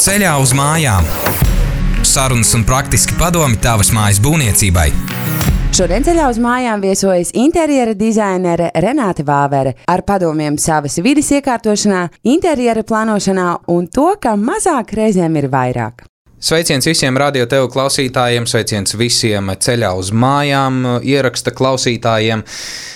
Ceļā uz mājām. Sarunas un praktiski padomi tavas mājas būvniecībai. Šodien ceļā uz mājām viesojas interjera dizainere Renāte Vāvere ar padomiem savas vidas iekārtošanā, interjera plānošanā un to, ka mazāk reizēm ir vairāk. Sveiciens visiem radio tev klausītājiem, sveiciens visiem ceļā uz mājām, ieraksta klausītājiem.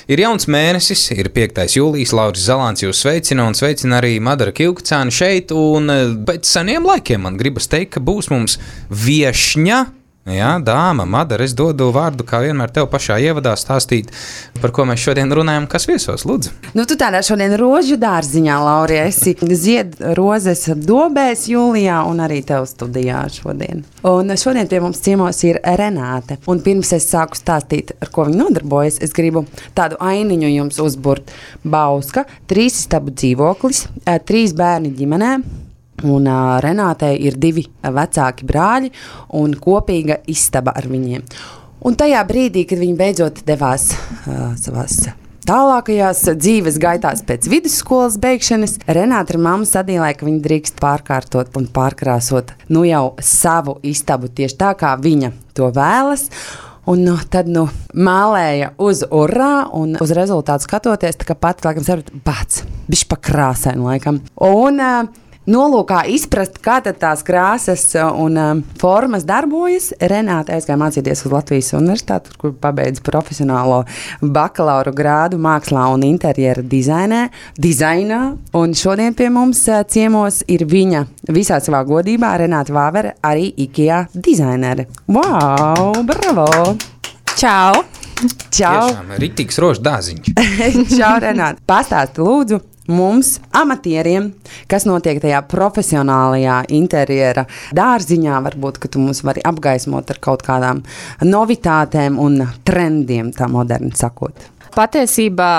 Ir jauns mēnesis, ir 5. jūlijas, Lauris Zalants jūs sveicina un sveicina arī Madara Kilkcāna šeit. Un pēc seniem laikiem man gribas teikt, ka būs mums viešņa Jā, dāma, Madara, es dodu vārdu, kā vienmēr, tev pašā ievadā stāstīt, par ko mēs šodien runājam, kas viesos, lūdzu. Nu, tu tādā šodien rožu dārziņā, Laurija, esi zied rozes dobēs jūlijā un arī tev studijā šodien. Un šodien pie mums ciemos ir Renāte. Un pirms es sāku stāstīt, ar ko viņa nodarbojas, es gribu tādu ainiņu jums uzburt. Bauska, trīs stabu dzīvoklis, trīs bērni ģimenē Un uh, Renātei ir divi vecāki brāļi un kopīga istaba ar viņiem. Un tajā brīdī, kad viņi beidzot devās uh, savās tālākajās dzīves gaitās pēc vidusskolas beigšanas, Renāta ar mammu sadīlēja, ka viņa drīkst pārkārtot un pārkrāsot nu jau savu istabu tieši tā, kā viņa to vēlas. Un nu, tad nu, mālēja uz urā, un uz rezultātu skatoties, tā kā pati laikam saprot, bāc, bišķi pakrāsaini laikam. Un, uh, Nolūkā izprast, kā tās krāsas un um, formas darbojas, Renāte aizgāja mācīties uz Latvijas Universitāti, kur pabeidza profesionālo bakalaura grādu mākslā un interjera dizainē, dizainā. Un šodien pie mums uh, ciemos ir viņa visā savā godībā, Renāte Vāvere, arī IKEA dizainere. Wow, bravo! Čau! Čau! Tiešām, rītīgs rožu dāziņš. Čau, Renāte! Pastāsti lūdzu! Mums, amatieriem, kas notiek tajā profesionālajā interjera dārziņā. Varbūt, tu mums vari apgaismot ar kaut kādām novitātēm un trendiem, tā moderni sakot. Patiesībā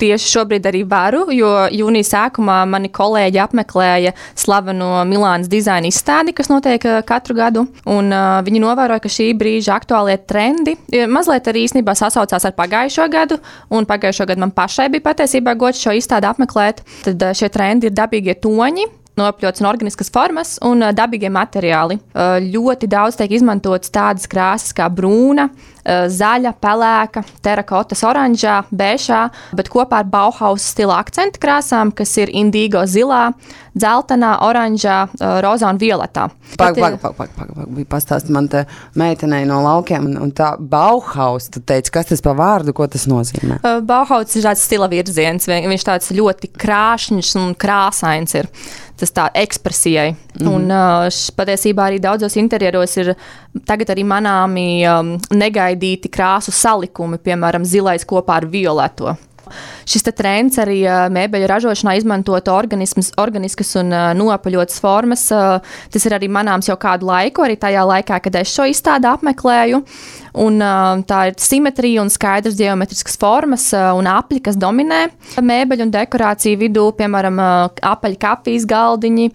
tieši šobrīd arī varu, jo jūnijas sākumā mani kolēģi apmeklēja slaveno Milānas dizaina izstādi, kas notiek eh, katru gadu. Un, uh, viņi novēroja, ka šī brīža aktuālie trendi mazliet arī īstenībā sasaucās ar pagājušo gadu. Pagājušo gadu man pašai bija patiesībā gods šo izstādi apmeklēt. Tad uh, šie trendi ir dabīgie toņi nopļots un organiskas formas un dabīgie materiāli. Ļoti daudz tiek izmantotas tādas krāsas kā brūna, zaļa, pelēka, terakotas, oranžā, bēšā, bet kopā ar Bauhaus stila akcentu krāsām, kas ir indigo zilā, dzeltenā, oranžā, rozā un violetā. Pagaid, pagaid, pagaid, pagaid. Pastāsti man te meitenei no laukiem, un, un tā Bauhaus, tu teici, kas tas par vārdu, ko tas nozīmē? Bauhaus ir tāds stila virziens, viņš tāds ļoti krāšņs un krāsains ir tas tā ekspresijai. Mm. Un uh, patiesībā arī daudzos interjeros ir tagad arī manāmi um, negaidīti krāsu salikumi, piemēram, zilais kopā ar violeto. Šis trends arī mēbeļu ražošanā izmantot organiskas un nopaļotas formas. Tas ir arī manāms jau kādu laiku, arī tajā laikā, kad es šo izstādi apmeklēju. Un, tā ir simetrija un skaidrs geometriskas formas un apli, kas dominē mēbeļu un dekorāciju vidū, piemēram, apaļu kafijas galdiņi,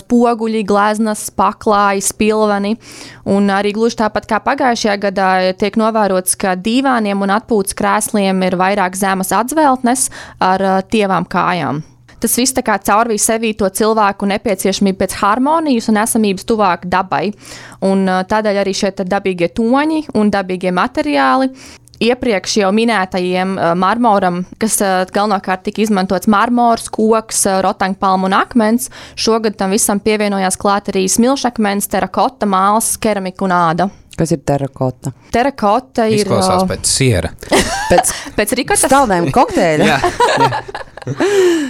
spoguļi, gleznas, paklāji, spilveni. Un arī gluži tāpat kā pagājušajā gadā tiek novērots, ka divāniem un atpūtas krēsliem ir vairāk zemes atzveltnes ar tievām kājām. Tas viss tā kā caurvīja sevī to cilvēku nepieciešamību pēc harmonijas un esamības tuvāk dabai. Un, tādēļ arī šie dabīgie toņi un dabīgie materiāli iepriekš jau minētajiem marmoram, kas galvenokārt tika izmantots marmors, koks, rotaņpalma un akmens. Šogad tam visam pievienojās klāt arī smilšakmens, terakota, māls, keramika un āda. Kas ir terakota? Terakota ir. Izklausās pēc siera. pēc pēc rikotas. Staldēm kokteļa. jā, jā.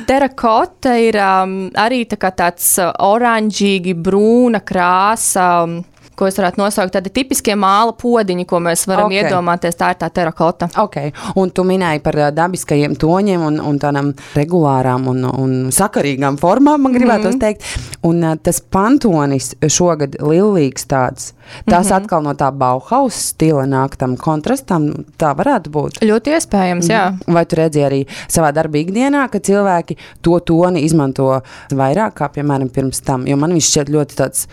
Terakota ir um, arī tā tāds oranžīgi brūna krāsa. Um, ko es varētu nosaukt, tādi tipiskie māla podiņi, ko mēs varam okay. iedomāties. Tā ir tā terakota. Okay. Un tu minēji par dabiskajiem toņiem un, un tādām regulārām un, un sakarīgām formām, man gribētu mm. teikt. Un tas pantonis šogad lillīgs tāds. Tas mm -hmm. atkal no tā Bauhaus stila nāk tam kontrastam. Tā varētu būt. Ļoti iespējams, jā. Mm. Vai tu redzēji arī savā darbā ikdienā, ka cilvēki to toni izmanto vairāk kā, piemēram, pirms tam? Jo man viņš šķiet ļoti tāds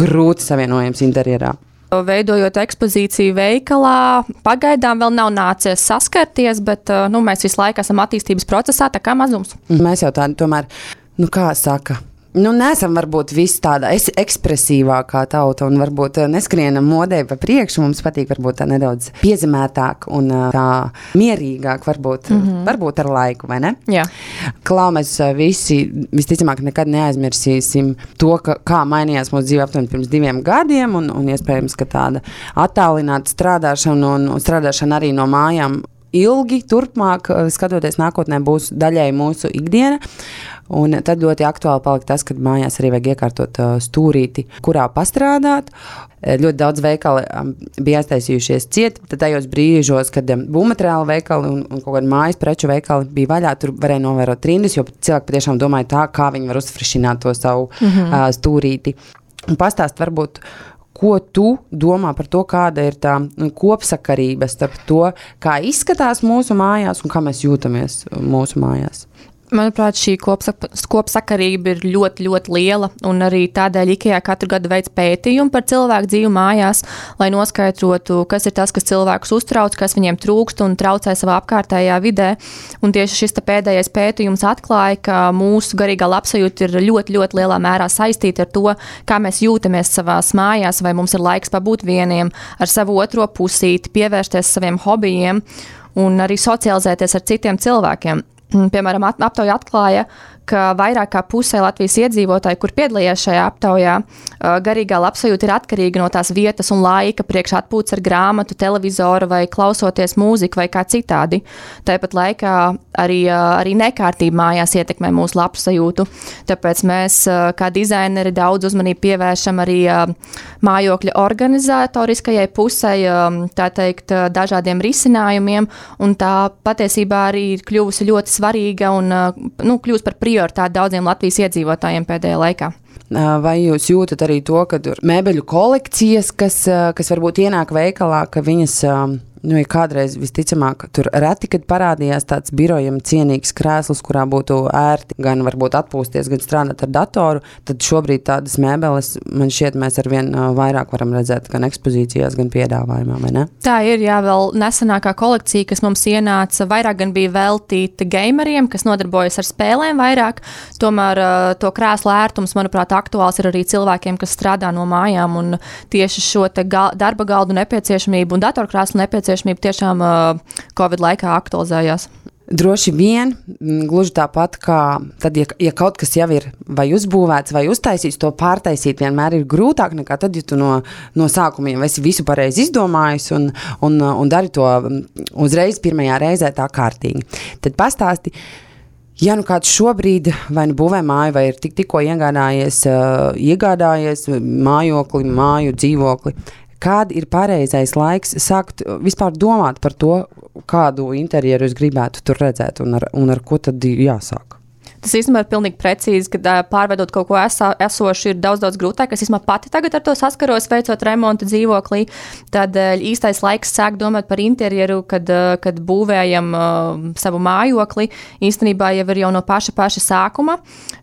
grūti savienojams interjerā. Veidojot ekspozīciju veikalā, pagaidām vēl nav nācies saskarties, bet uh, nu, mēs visu laiku esam attīstības procesā, tā kā mazums. Mēs jau tādu tomēr, nu kā saka, nu, nesam varbūt visi tāda es- ekspresīvākā tauta un varbūt eh, neskrienam modē pa priekšu. Mums patīk varbūt tā nedaudz piezemētāk un eh, tā mierīgāk, varbūt, mm -hmm. varbūt ar laiku, vai ne? Jā. Klau mēs eh, visi visticamāk nekad neaizmirsīsim to, ka, kā mainījās mūsu dzīve aptuveni pirms diviem gadiem, un, un iespējams, ka tāda attālināta strādāšana un, un strādāšana arī no mājām ilgi, turpmāk, skatoties nākotnē, būs daļai mūsu ikdiena. Un tad ļoti aktuāli palika tas, ka mājās arī vajag iekārtot uh, stūrīti, kurā pastrādāt. Eh, Ļoti daudz veikali um, bija aiztaisījušies ciet, tad tajos brīžos, kad um, būvmateriāla veikali un, un kaut kāda mājas preču veikali bija vaļā, tur varēja novērot rindas, jo cilvēki patiešām domāja tā, kā viņi var uzfrišināt to savu mm -hmm. uh, stūrīti. Un pastāst varbūt, ko tu domā par to, kāda ir tā nu, kopsakarība starp to, kā izskatās mūsu mājās un kā mēs jūtamies mūsu mājās. Manuprāt, šī kopsak kopsakarība ir ļoti, ļoti liela. Arī tādēļ IKEA katru gadu veids pētījumu par cilvēku dzīvi mājās, lai noskaidrotu, kas ir tas, kas cilvēkus uztrauc, kas viņiem trūkst un traucē savā apkārtējā vidē. Un tieši šis pēdējais pētījums atklāja, ka mūsu garīgā labsajūta ir ļoti, ļoti lielā mērā saistīta ar to, kā mēs jūtamies savā mājās, vai mums ir laiks pabūt vieniem ar savu otro pusīti, pievērsties saviem hobijiem un arī socializēties ar citiem cilvēkiem. Piemēram, ap- aptauja atklāja, ka vairāk kā pusē Latvijas iedzīvotāji, kur piedalījās šajā aptaujā, garīgā labsajūta ir atkarīga no tās vietas un laika, priekš atpūtas ar grāmatu, televizoru vai klausoties mūziku vai kā citādi. Tāpat laikā arī, arī nekārtība mājās ietekmē mūsu labsajūtu. Tāpēc mēs, kā dizaineri, daudz uzmanību pievēršam arī mājokļa organizatoriskajai pusē, tā teikt, dažādiem risinājumiem, un tā patiesībā arī ir kļuvusi ļoti svarīga un nu, kļūst par prioritāti daudziem Latvijas iedzīvotājiem pēdējā laikā. Vai jūs jūtat arī to, ka tur mēbeļu kolekcijas, kas, kas varbūt ienāk veikalā, ka viņas, nu, ja kādreiz visticamāk, tur reti, parādījās tāds birojam cienīgs krēsls, kurā būtu ērti gan atpūsties, gan strādāt ar datoru, tad šobrīd tādas mēbeles man šķiet mēs arvien ā, vairāk varam redzēt gan ekspozīcijās, gan piedāvājumā? Tā ir, jā, vēl nesenākā kolekcija, kas mums ienāca, vairāk bija veltīta gameriem, kas nodarbojas ar spēlēm vairāk. Tomēr to krēslu ērtums, manuprāt, aktuāls ir arī cilvēkiem, kas strādā no mājām. Un tieši šo gal darba galdu nepieciešamību un datorkrēslu nepieciešamību tiešām uh, Covid laikā aktualizējās. Droši vien, gluži tāpat kā tad, ja, ja kaut kas jau ir vai uzbūvēts, vai uztaisīts, to pārtaisīt vienmēr ir grūtāk nekā tad, ja tu no, no sākuma jau esi visu pareizi izdomājis un, un, un dari to uzreiz pirmajā reizē tā kārtīgi. Tad pastāsti, Ja nu kāds šobrīd vai nu būvē māju, vai ir tik, tikko iegādājies, uh, iegādājies mājokli, māju, dzīvokli, kāda ir pareizais laiks sākt uh, vispār domāt par to, kādu interjeru jūs gribētu tur redzēt un ar, un ar ko tad jāsāk? Tas īstenībā ir pilnīgi precīzi, ka ā, pārveidot kaut ko esā, esošu ir daudz, daudz grūtāk. Es īstenībā pati tagad ar to saskaros, veicot remontu dzīvoklī. Tad īstais laiks sāk domāt par interjeru, kad, kad būvējam savu mājokli. Īstenībā jau ir jau no paša, paša sākuma,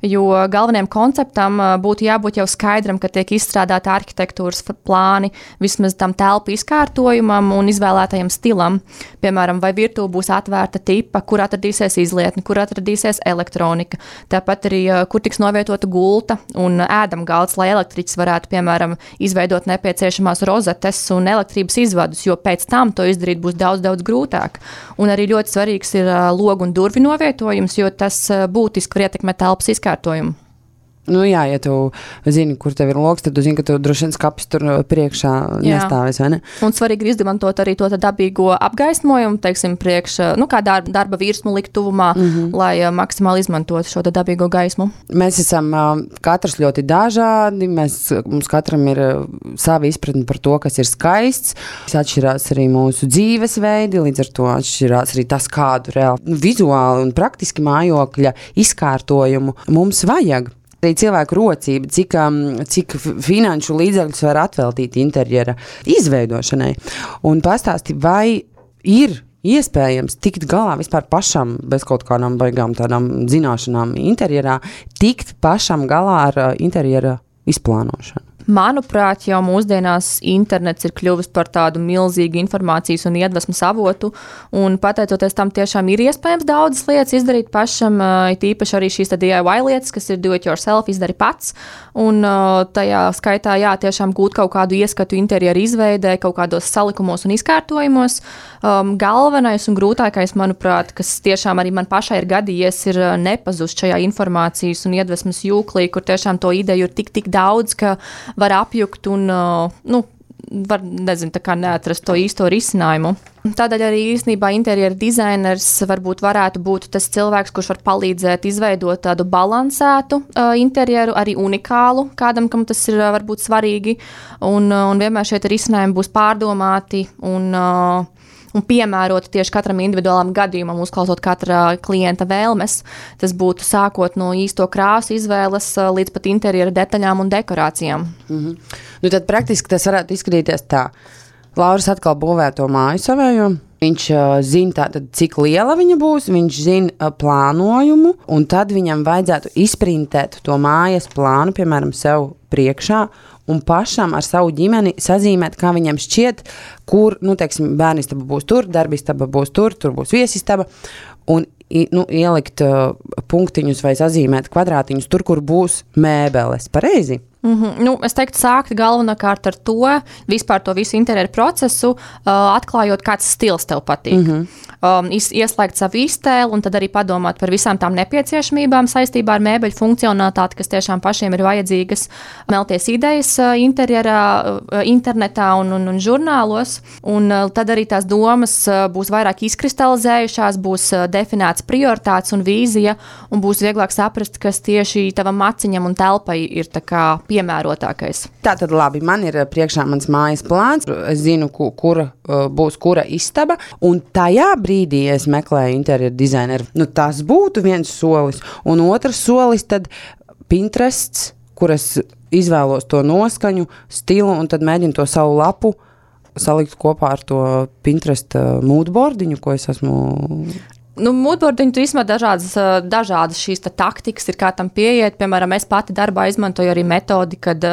jo galvenajam konceptam būtu jābūt jau skaidram, ka tiek izstrādāta arhitektūras plāni vismaz tam telpu izkārtojumam un izvēlētajam stilam. Piemēram, vai virtuve būs atvērta tipa, kur atradīsies izlietne, kur atradīsies elektronika. Tāpat arī, kur tiks novietota gulta un ēdamgalds, lai elektriķis varētu, piemēram, izveidot nepieciešamās rozetes un elektrības izvadus, jo pēc tam to izdarīt būs daudz, daudz grūtāk. Un arī ļoti svarīgs ir logu un durvju novietojums, jo tas būtiski var ietekmēt telpas izkārtojumu. Nu, jā, ja tu zini, kur tev ir lokus, tad tu zini, ka tu droši vien skapis tur uh, priekšā nestāvēs, ne? Un svarīgi ir izmantot arī to dabīgo apgaismojumu, teiksim, priekš, ā, nu, kā darba, darba virsmu likt tuvumā, mm -hmm. lai ā, maksimāli izmantotu šo dabīgo gaismu. Mēs esam uh, katrs ļoti dažādi. Mēs, mums katram ir uh, sava izpratne par to, kas ir skaists. Atšķirās arī mūsu dzīvesveidi, līdz ar to atšķirās arī tas, kādu reāli nu, vizuāli un praktiski mājokļa izkārtojumu mums vajag. Arī cilvēku rocība, cik, um, cik finanšu līdzekļus var atveltīt interjera izveidošanai. Un pastāsti, vai ir iespējams tikt galā vispār pašam, bez kaut kādām baigām tādām zināšanām interjerā, tikt pašam galā ar uh, interjera izplānošanu. Manuprāt, jau mūsdienās internets ir kļuvis par tādu milzīgu informācijas un iedvesmas avotu, un pateicoties tam, tiešām ir iespējams daudzas lietas izdarīt pašam, it īpaši arī šīs DIY lietas, kas ir do it yourself, izdari pats, un tajā skaitā, jā, tiešām gūt kaut kādu ieskatu interjeru izveidē, kaut kādos salikumos un izkārtojumos. Um, galvenais un grūtākais, manuprāt, kas tiešām arī man pašai ir gadījies, ir nepazust šajā informācijas un iedvesmas jūklī, kur tiešām to ideju ir tik, tik daudz, ka var apjukt un uh, nu, var nezinu, neatrast to īsto risinājumu. Tādēļ arī īstenībā interjera dizainers varbūt varētu būt tas cilvēks, kurš var palīdzēt izveidot tādu balansētu uh, interjeru, arī unikālu kādam, kam tas ir uh, varbūt svarīgi. Un, uh, un vienmēr šie risinājumi būs pārdomāti un uh, un piemēroti tieši katram individuālam gadījumam, uzklausot katra klienta vēlmes. Tas būtu sākot no īsto krāsu izvēles līdz pat interjera detaļām un dekorācijām. Mm -hmm. nu, tad praktiski tas varētu izskatīties tā. Lauris atkal būvē to māju savējo. Viņš uh, zina, tātad, cik liela viņa būs, viņš zina uh, plānojumu, un tad viņam vajadzētu izprintēt to mājas plānu, piemēram, sev priekšā, un pašam ar savu ģimeni sazīmēt, kā viņam šķiet, kur nu, teiksim, bērnistaba būs tur, darbistaba būs tur, tur būs viesistaba. Un nu, ielikt uh, punktiņus vai sazīmēt kvadrātiņus tur, kur būs mēbeles. Pareizi! Mm -hmm. nu, es teiktu, sākt galvenokārt ar to, vispār to visu interjeru procesu, uh, atklājot, kāds stils tev patīk. Mm -hmm. Um, ieslēgt savu iztēli un tad arī padomāt par visām tām nepieciešamībām saistībā ar mēbeļu funkcionalitāti, kas tiešām pašiem ir vajadzīgas. Melties idejas uh, interjerā, uh, internetā un, un, un žurnālos, un uh, tad arī tās domas būs vairāk izkristalizējušās, būs definēts prioritātes un vīzija, un būs vieglāk saprast, kas tieši tavam maciņam un telpai ir piemērotākais. Tā tad labi, man ir priekšā mans mājas plāns, es zinu, ku, kur uh, būs kura istaba, un tajā brīdī es meklēju interjeru dizaineru. Nu, tas būtu viens solis, un otrs solis tad Pinterests, kur es izvēlos to noskaņu, stilu un tad mēģinu to savu lapu salikt kopā ar to Pinterest uh, moodboardiņu, ko es esmu Nu, tur īstenībā dažādas, dažādas šīs taktikas ir, kā tam pieiet. Piemēram, es pati darbā izmantoju arī metodi, kad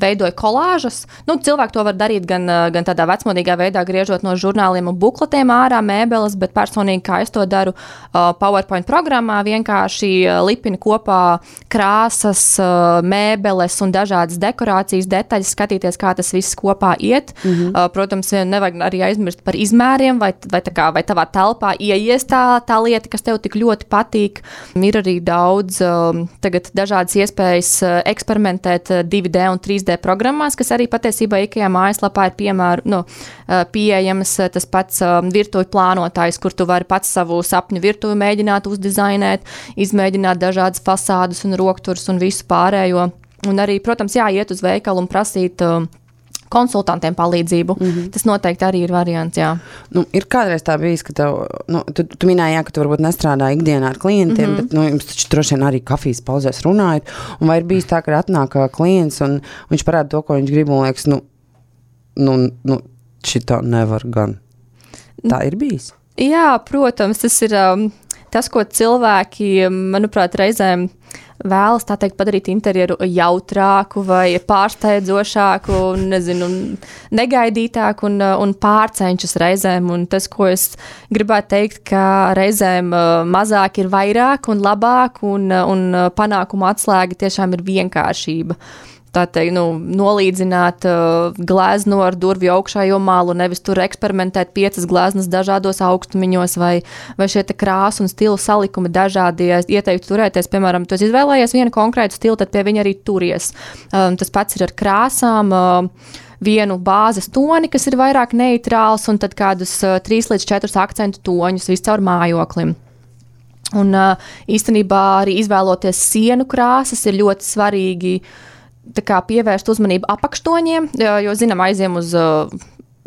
veidoju kolāžas. Nu, cilvēki to var darīt gan, gan tādā vecmodīgā veidā, griežot no žurnāliem un bukletiem ārā mēbeles, bet personīgi, kā es to daru PowerPoint programmā, vienkārši lipinu kopā krāsas, mēbeles un dažādas dekorācijas detaļas, skatīties, kā tas viss kopā iet. Mm -hmm. protams, nevajag arī aizmirst par izmēriem vai, vai, kā, vai tavā telpā ieiestā tā lieta, kas tev tik ļoti patīk. Ir arī daudz um, dažādas iespējas uh, eksperimentēt 2D uh, un 3D programmās, kas arī patiesībā IKEA mājaslapā ir piemēru, nu, uh, pieejamas. Tas pats um, virtuvi plānotājs, kur tu vari pats savu sapņu virtuvi mēģināt uzdizainēt, izmēģināt dažādas fasādes un rokturus un visu pārējo. Un arī, protams, jāiet uz veikalu un prasīt uh, konsultantiem palīdzību. Mm -hmm. Tas noteikti arī ir variants. Jā. Nu, ir kādreiz tā bijis, ka tev, nu, tu, tu minēji, jā, ka tu varbūt nestrādā ikdienā ar klientiem, mm -hmm. bet nu, jums taču droši vien arī kafijas pauzēs runājot. Vai ir bijis tā, ka atnāk klients un viņš parāda to, ko viņš grib, un liekas, nu, nu, nu šitā nevar gan. Tā ir bijis. Jā, protams, tas ir um, tas, ko cilvēki, manuprāt, reizēm vēlas teikt, padarīt interjeru jautrāku vai pārsteidzošāku, nezinu, negaidītāku un, un pārcenšas reizēm. Un tas, ko es gribētu teikt, ka reizēm uh, mazāk ir vairāk un labāk, un, un panākuma atslēga tiešām ir vienkāršība tā teikt, nu, nolīdzināt uh, glezno ar durvju augšējo malu, nevis tur eksperimentēt piecas gleznas dažādos augstumiņos, vai, vai šie krāsu un stilu salikumi dažādi. Es ieteiktu turēties, piemēram, tu izvēlējies vienu konkrētu stilu, tad pie viņa arī turies. Um, tas pats ir ar krāsām. Uh, vienu bāzes toni, kas ir vairāk neitrāls, un tad kādus uh, trīs līdz četrus akcentu toņus viscaur mājoklim. Un uh, īstenībā arī izvēloties sienu krāsas ir ļoti svarīgi uh, pievērst uzmanību apakštoņiem, jo, zinām, aizjām uz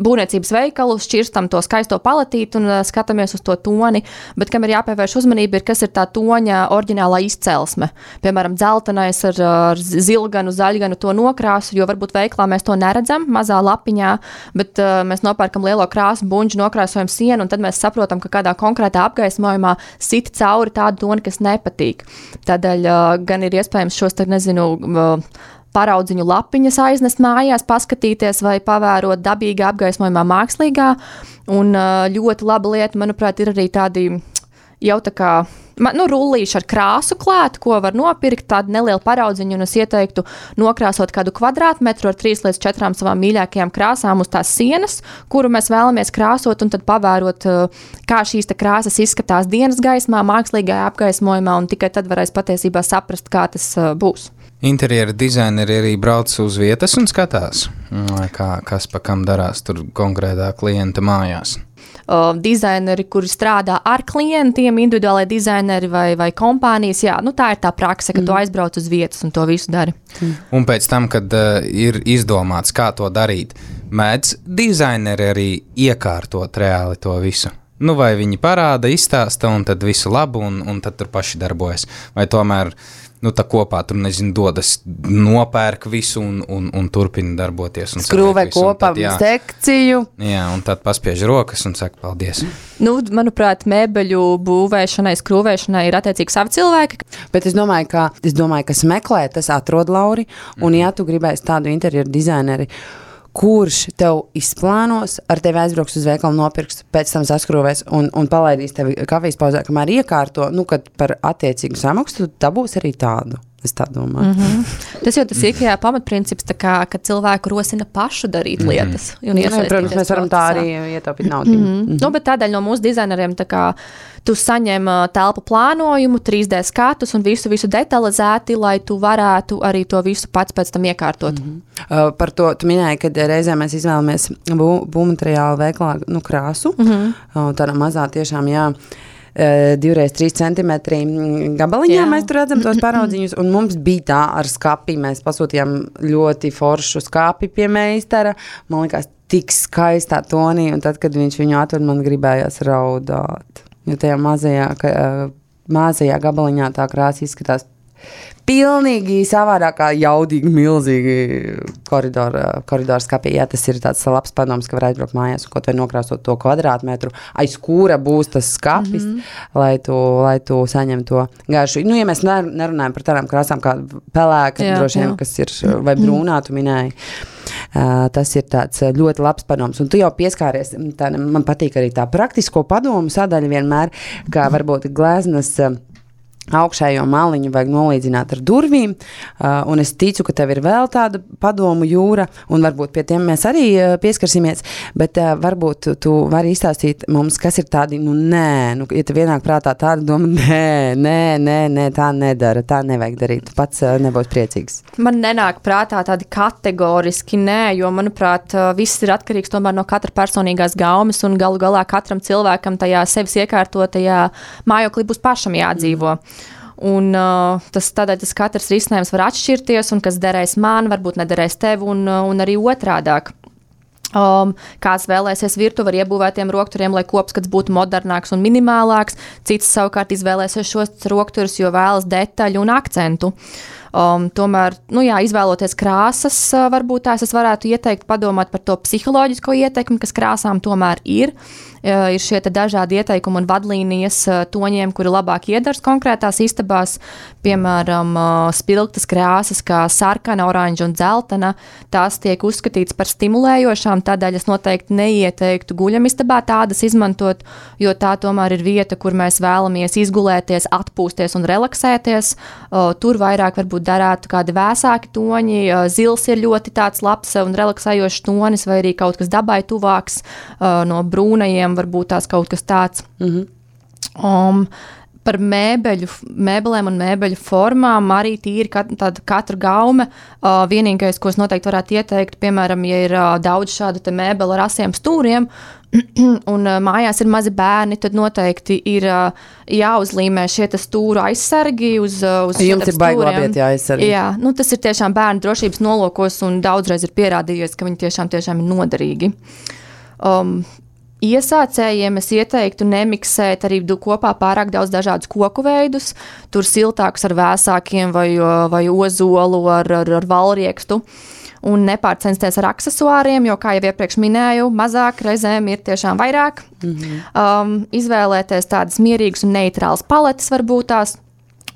būvniecības veikalu, šķirstam to skaisto paletīti un skatāmies uz to toni. Bet kam ir jāpievērš uzmanība, ir kas ir tā toņa oriģinālā izcelsme. Piemēram, dzeltenais ar, ar zilganu, zaļganu to nokrāsu, jo varbūt veiklā mēs to neredzam mazā lapiņā, bet uh, mēs nopērkam lielo krāsu buļbuļsu, nokrāsojam sienu, un tad mēs saprotam, ka kādā konkrētā apgaismojumā sit cauri tādu toni, kas nepatīk. Tādēļ uh, gan ir iespējams šos, te, nezinu, uh, paraudziņu lapiņas aiznest mājās, paskatīties vai pavērot dabīgā apgaismojumā, mākslīgā. Un ļoti laba lieta, manuprāt, ir arī tādi jau tā kā nu, rullīši ar krāsu klāt, ko var nopirkt. Tādu nelielu paraudziņu, un es ieteiktu nokrāsot kādu kvadrātmetru ar trīs līdz četrām savām mīļākajām krāsām uz tās sienas, kuru mēs vēlamies krāsot, un tad pavērot, kā šīs krāsas izskatās dienas gaismā, mākslīgā apgaismojumā, un tikai tad varēs patiesībā saprast, kā tas būs. Interjera dizaineri arī brauc uz vietas un skatās, kā, kas pa kam darās tur konkrētā klienta mājās dizaineri, kuri strādā ar klientiem, individuālai dizaineri vai, vai kompānijas. Jā, nu, tā ir tā praksa, ka mm. tu aizbrauc uz vietas un to visu dari. Mm. Un pēc tam, kad uh, ir izdomāts, kā to darīt, mēdz dizaineri arī iekārtot reāli to visu. Nu, vai viņi parāda, izstāsta, un tad visu labu, un, un tad tur paši darbojas. Vai tomēr uh, nu, tā kopā tur nezinu, dodas, nopērk visu un, un, un turpina darboties. Skrūvē kopā tad, jā, sekciju. Jā, un tad paspiež rokas un saka paldies. Nu, manuprāt, mēbeļu būvēšanai, skrūvēšanai ir attiecīgi savi cilvēki. Bet es domāju, ka, es domāju, kas meklē, tas atrod Lauri. Un, mm. ja tu gribēsi tādu interjeru dizaineri, kurš tev izplānos, ar tevi aizbrauks uz veikalu, nopirks, pēc tam saskrovēs un, un palaidīs tevi kafijas pauzē, kamēr iekārto, nu, kad par attiecīgu samaksu dabūs arī tādu. Es tā domāju. Mm -hmm. Tas jau tas IKEA pamatprincips, kā, ka cilvēku rosina pašu darīt mm -hmm. lietas. Jā, protams, mēs varam tā arī ietaupīt naudu. Mm -hmm. Mm -hmm. nu, bet tādēļ no mūsu dizaineriem kā, tu saņem telpu plānojumu, 3D skatus un visu, visu detalizēti, lai tu varētu arī to visu pats pēc tam iekārtot. Mm -hmm. uh, par to tu minēji, ka reizē mēs izvēlamies būvmateriālu veiklā nu, krāsu. Mm -hmm. uh, tādā mazā tiešām, jā. Uh, divreiz trīs centimetri gabaliņā Jā. mēs tur redzam tos paraudziņus, un mums bija tā ar skāpi. Mēs pasūtījām ļoti foršu skāpi pie meistara. Man liekas, tik skaistā tonī, un tad, kad viņš viņu atver, man gribējās raudāt. Jo tajā mazajā, ka, uh, mazajā gabaliņā tā krāsa izskatās pilnīgi savādākā, jaudīgi, milzīgi koridora, koridora skapī. Jā, tas ir tāds labs padoms, ka var aizbraukt mājās kaut vai nokrāsot to kvadrātmetru, aiz kura būs tas skapis, mm -hmm. lai, tu, lai tu saņem to garšu. Nu, ja mēs nerunājam par tādām krāsām kā pelēka, jā, droši vien, kas ir vai brūnā, tu minēji. Uh, tas ir ļoti labs padoms. Un tu jau pieskāries. Tā, man patīk arī tā praktisko padomu sadaļa vienmēr, kā varbūt gleznas. Uh, augšējo maliņu vajag nolīdzināt ar durvīm. Uh, un es ticu, ka tev ir vēl tāda padomu jūra, un varbūt pie tiem mēs arī uh, pieskarsimies. Bet uh, varbūt tu vari izstāstīt mums, kas ir tādi, nu, nē, nu, ja tev ienāk prātā tāda doma, nē, nē, nē, nē tā nedara, tā nevajag darīt. Tu pats nebūsi priecīgs. Man nenāk prātā tādi kategoriski nē, jo, manuprāt, viss ir atkarīgs no katra personīgās gaumes, un galu galā katram cilvēkam tajā sevis iekārtotajā mājoklī būs pašam jādzīvo. Mm. Un, uh, tas tādēļ tas katrs risinājums var atšķirties, un kas derēs man, varbūt nederēs tev, un, uh, un arī otrādāk. Um, kāds vēlēsies virtuvi ar iebūvētiem rokturiem, lai kopskats būtu modernāks un minimālāks, cits savukārt izvēlēsies šos rokturus, jo vēlas detaļu un akcentu. Um, tomēr, nu jā, izvēloties krāsas, uh, varbūt tās es varētu ieteikt padomāt par to psiholoģisko ietekmi, kas krāsām tomēr ir. Uh, ir šie dažādi ieteikumi un vadlīnijas toņiem, kuri labāk iedars konkrētās istabās. Piemēram, spilgtas krāsas, kā sarkana, oranža un dzeltena, tās tiek uzskatītas par stimulējošām. Tādēļ es noteikti neieteiktu guļamistabā tādas izmantot, jo tā tomēr ir vieta, kur mēs vēlamies izgulēties, atpūsties un relaksēties. Tur vairāk varbūt darētu kādi vēsāki toņi. Zils ir ļoti tāds labs un relaksējošs tonis, vai arī kaut kas dabai tuvāks no brūnajiem viņam var būt tās kaut kas tāds. Mm -hmm. um, par mēbeļu, mēbelēm un mēbeļu formām arī tīri kat, katra gaume. Uh, vienīgais, ko es noteikti varētu ieteikt, piemēram, ja ir uh, daudz šādu mēbelu ar asiem stūriem. un uh, mājās ir mazi bērni, tad noteikti ir uh, jāuzlīmē šie stūra aizsargi uz, uh, uz Jums ir baigi labi jāaizsargi. Jā, nu, tas ir tiešām bērnu drošības nolūkos un daudzreiz ir pierādījies, ka viņi tiešām, tiešām ir noderīgi. Um, Iesācējiem es ieteiktu nemiksēt arī kopā pārāk daudz dažādus koku veidus, tur siltākus ar vēsākiem vai, vai ozolu ar, ar, ar valriekstu. Un nepārcensties ar accessoriem, jo, kā jau iepriekš minēju, mazāk reizēm ir tiešām vairāk. Mm -hmm. um, izvēlēties tādas mierīgas un neitrālas paletes, varbūt tās,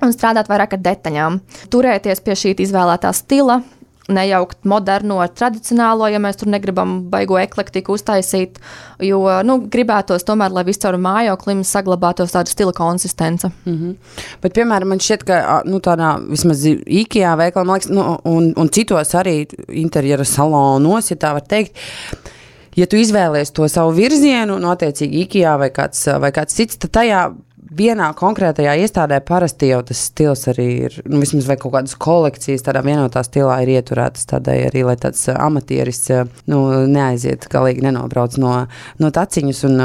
un strādāt vairāk ar detaļām. Turēties pie šī izvēlētā stila, nejaukt moderno ar tradicionālo, ja mēs tur negribam baigo eklektiku uztaisīt. Jo nu, gribētos tomēr, lai viscaur mājoklim saglabātos tāda stila konsistence. Mm -hmm. Bet, piemēram, man šķiet, ka nu, tādā vismaz IKEA veikalā, liekas, nu, un, un citos arī interjera salonos, ja tā var teikt ja tu izvēlies to savu virzienu, no attiecīgi IKEA vai kāds, vai kāds cits, tad tajā vienā konkrētajā iestādē parasti jau tas stils arī ir, nu, vismaz vai kaut kādas kolekcijas tādā vienotā stilā ir ieturētas tādai arī, lai tāds amatieris nu, neaiziet, galīgi nenobrauc no, no taciņas un,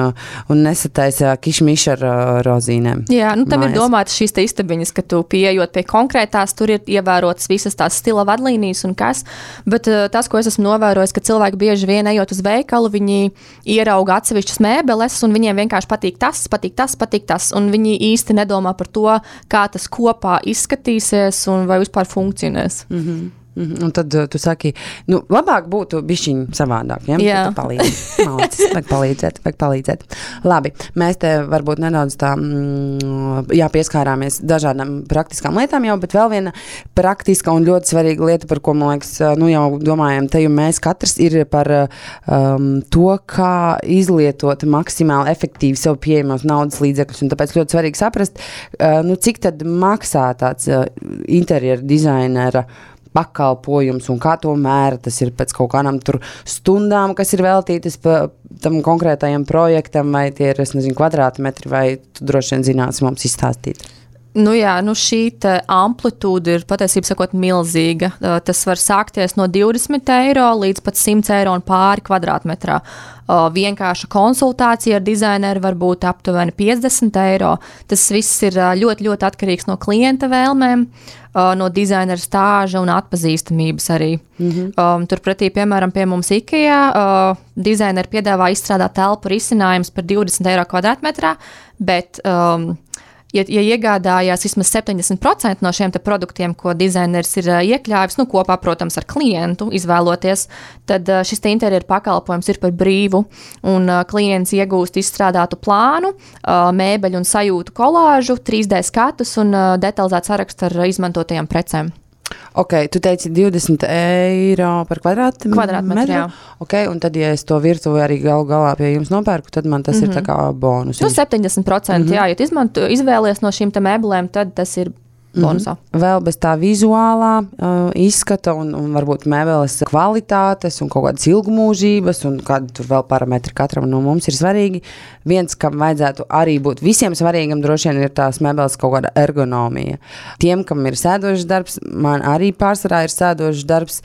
un nesataisa kišmišu ar rozīnēm. Jā, nu, tam mājas. ir domāts šīs istabiņas, ka tu pieejot pie konkrētās, tur ir ievērotas visas tās stila vadlīnijas un kas, bet tas, ko es esmu novērojis, ka cilvēki bieži vien ejot uz veikalu, viņi ierauga atsevišķas mēbeles un viņiem vienkārši patīk tas, patīk tas, patīk tas. Un viņi īsti nedomā par to, kā tas kopā izskatīsies un vai vispār funkcionēs. Mm -hmm. -hmm. Un tad uh, tu saki, nu, labāk būtu bišķiņi savādāk. Ja? Jā, palīdz. Mācis, vajag palīdzēt, vajag palīdzēt. Labi, mēs te varbūt nedaudz tā, mm, jā, pieskārāmies dažādām praktiskām lietām jau, bet vēl viena praktiska un ļoti svarīga lieta, par ko, man liekas, nu jau domājam, te jau mēs katrs ir par um, to, kā izlietot maksimāli efektīvi sev pieejamos naudas līdzekļus. Un tāpēc ļoti svarīgi saprast, uh, nu, cik tad maksā tāds uh, interjera dizainera pakalpojums un kā to mēra. Tas ir pēc kaut kādām stundām, kas ir veltītas tam konkrētajam projektam, vai tie ir nezinu, kvadrātmetri, vai tu droši vien zināsi mums izstāstīt. Nu jā, nu šī amplitūda ir patiesībā sakot, milzīga. Tas var sākties no 20 eiro līdz pat 100 eiro un pāri kvadrātmetrā. Vienkārša konsultācija ar dizaineru var būt aptuveni 50 eiro. Tas viss ir ļoti, ļoti atkarīgs no klienta vēlmēm, no dizainera stāža un atpazīstamības arī. Mm -hmm. Turpretī, piemēram, pie mums IKEA dizaineri piedāvā izstrādāt telpu risinājumus par 20 eiro kvadrātmetrā, bet um, ja, ja iegādājās vismaz 70% no šiem produktiem, ko dizainers ir iekļāvis, nu, kopā, protams, ar klientu izvēloties, tad šis interjeru pakalpojums ir par brīvu. Un klients iegūst izstrādātu plānu, mēbeļu un sajūtu kolāžu, 3D skatus un detalizētu sarakstu ar izmantotajām precēm. Ok, tu teici 20 eiro par kvadrātmetru. Kvadrātmetru, jā. Ok, un tad, ja es to virtuvi arī galu galā pie jums nopērku, tad man tas mm -hmm. ir tā kā bonus. Nu, 70%, mm -hmm. jā, ja tu izmanto, izvēlies no šīm mēbelēm, tad tas ir bonusā. Mm -hmm. Vēl bez tā vizuālā uh, izskata un, un varbūt mēbeles kvalitātes un kaut kādas ilgmūžības un kādi tur vēl parametri katram no mums ir svarīgi. Viens, kam vajadzētu arī būt visiem svarīgam, droši vien ir tās mēbeles kaut kāda ergonomija. Tiem, kam ir sēdošs darbs, man arī pārsvarā ir sēdošs darbs.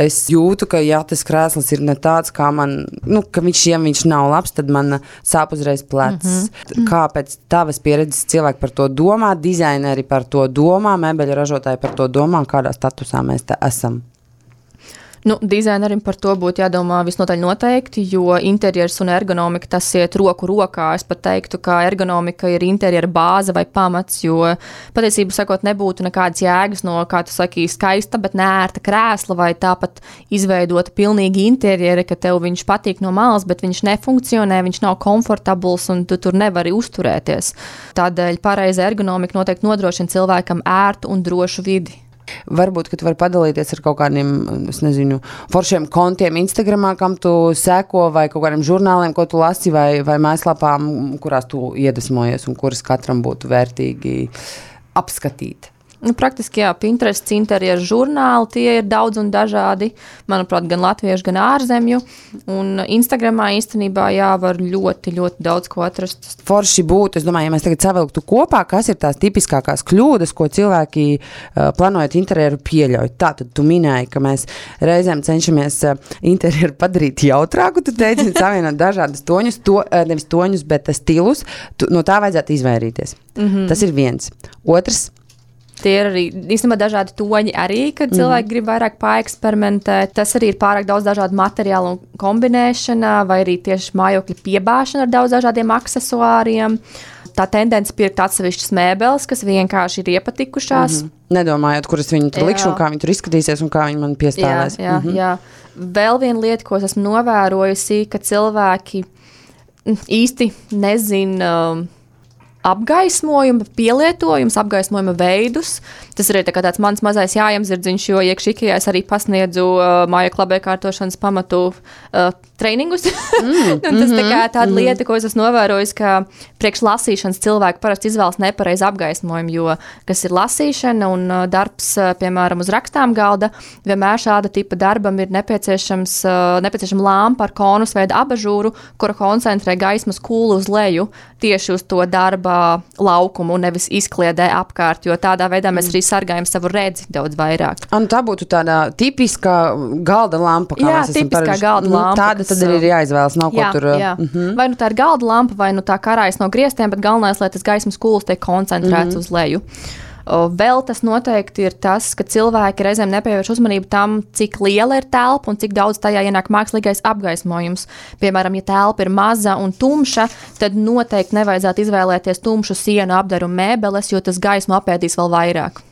Es jūtu, ka ja tas krēsls ir ne tāds, kā man, nu, ka viņš, ja viņš nav labs, tad man sāp uzreiz plecs. Mm -hmm. Kāpēc tavas pieredzes cilvēki par to domā, dizaineri par to domā? domā, mēbeļu ražotāji par to domā, kādā statusā mēs te esam? Nu, dizainerim par to būtu jādomā visnotaļ noteikti, jo interjers un ergonomika tas iet roku rokā. Es pat teiktu, ka ergonomika ir interjera bāze vai pamats, jo patiesībā sakot, nebūtu nekādas jēgas no, kā tu saki, skaista, bet nērta krēsla vai tāpat izveidota pilnīgi interjera, ka tev viņš patīk no malas, bet viņš nefunkcionē, viņš nav komfortabls un tu tur nevari uzturēties. Tādēļ pareiza ergonomika noteikti nodrošina cilvēkam ērtu un drošu vidi. Varbūt, ka tu vari padalīties ar kaut kādiem, nezinu, foršiem kontiem Instagram, kam tu seko, vai kaut kādiem žurnāliem, ko tu lasi, vai, vai mājaslapām, kurās tu iedvesmojies un kuras katram būtu vērtīgi apskatīt. Nu, praktiski, jā, Pinterest, interjeru žurnāli, tie ir daudz un dažādi. Manuprāt, gan latviešu, gan ārzemju. Un Instagramā īstenībā, jā, var ļoti, ļoti daudz ko atrast. Forši būtu, es domāju, ja mēs tagad savilktu kopā, kas ir tās tipiskākās kļūdas, ko cilvēki uh, plānojot interjeru pieļauj. Tā tad tu minēji, ka mēs reizēm cenšamies uh, interjeru padarīt jautrāku. Tu teici, savienot dažādas toņus, to, uh, nevis toņus, bet stilus. Tu, no tā vajadzētu izvairīties. Mm -hmm. Tas ir viens. Otrs Tie ir arī īstenībā dažādi toņi, arī, kad cilvēki mm. grib vairāk pāreksperimentēt. Tas arī ir pārāk daudz dažādu materiālu kombinēšana, vai arī tieši mājokļa piebāšana ar daudz dažādiem accessoriem. Tā tendence pirkt atsevišķas mēbeles, kas vienkārši ir iepatikušās. Mm -hmm. Nedomājot, kuras viņi tur jā. likšu, kā viņi tur izskatīsies un kā viņi man piestāvēs. Jā, jā, mm -hmm. jā. Vēl viena lieta, ko esmu novērojusi, ka cilvēki īsti nezina. Um, apgaismojuma pielietojums, apgaismojuma veidus. Tas ir tā tāds mans mazais jājamzirdziņš, jo iekšīkajā es arī pasniedzu uh, māja klubē kārtošanas pamatu uh, treniņus. Mm, tas tā kā tāda mm. lieta, ko es esmu novērojis, ka priekš lasīšanas cilvēki parasti izvēlas nepareizu apgaismojumu, jo kas ir lasīšana un uh, darbs, uh, piemēram, uz rakstām galda, vienmēr šāda tipa darbam ir nepieciešams, uh, nepieciešama lampa ar konus veidu abažūru, kura koncentrē gaismas kūlu uz leju tieši uz to darba laukumu, nevis izkliedē apkārt, jo tādā veidā mēs mm. arī sargājam savu redzi daudz vairāk. Un tā būtu tāda tipiska galda lampa, kā jā, mēs esam paraduši. Galda mhm, lampa, tāda tad ir jāizvēlas, nav jā, ko tur. Jā. Mm -hmm. Vai nu tā ir galda lampa, vai nu tā karājas no griestiem, bet galvenais, lai tas gaismas kūls tiek koncentrēts mm -hmm. uz leju. Vēl tas noteikti ir tas, ka cilvēki reizēm nepievērš uzmanību tam, cik liela ir telpa un cik daudz tajā ienāk mākslīgais apgaismojums. Piemēram, ja telpa ir maza un tumša, tad noteikti nevajadzētu izvēlēties tumšu sienu apdaru mēbeles, jo tas gaismu apēdīs vēl vairāk.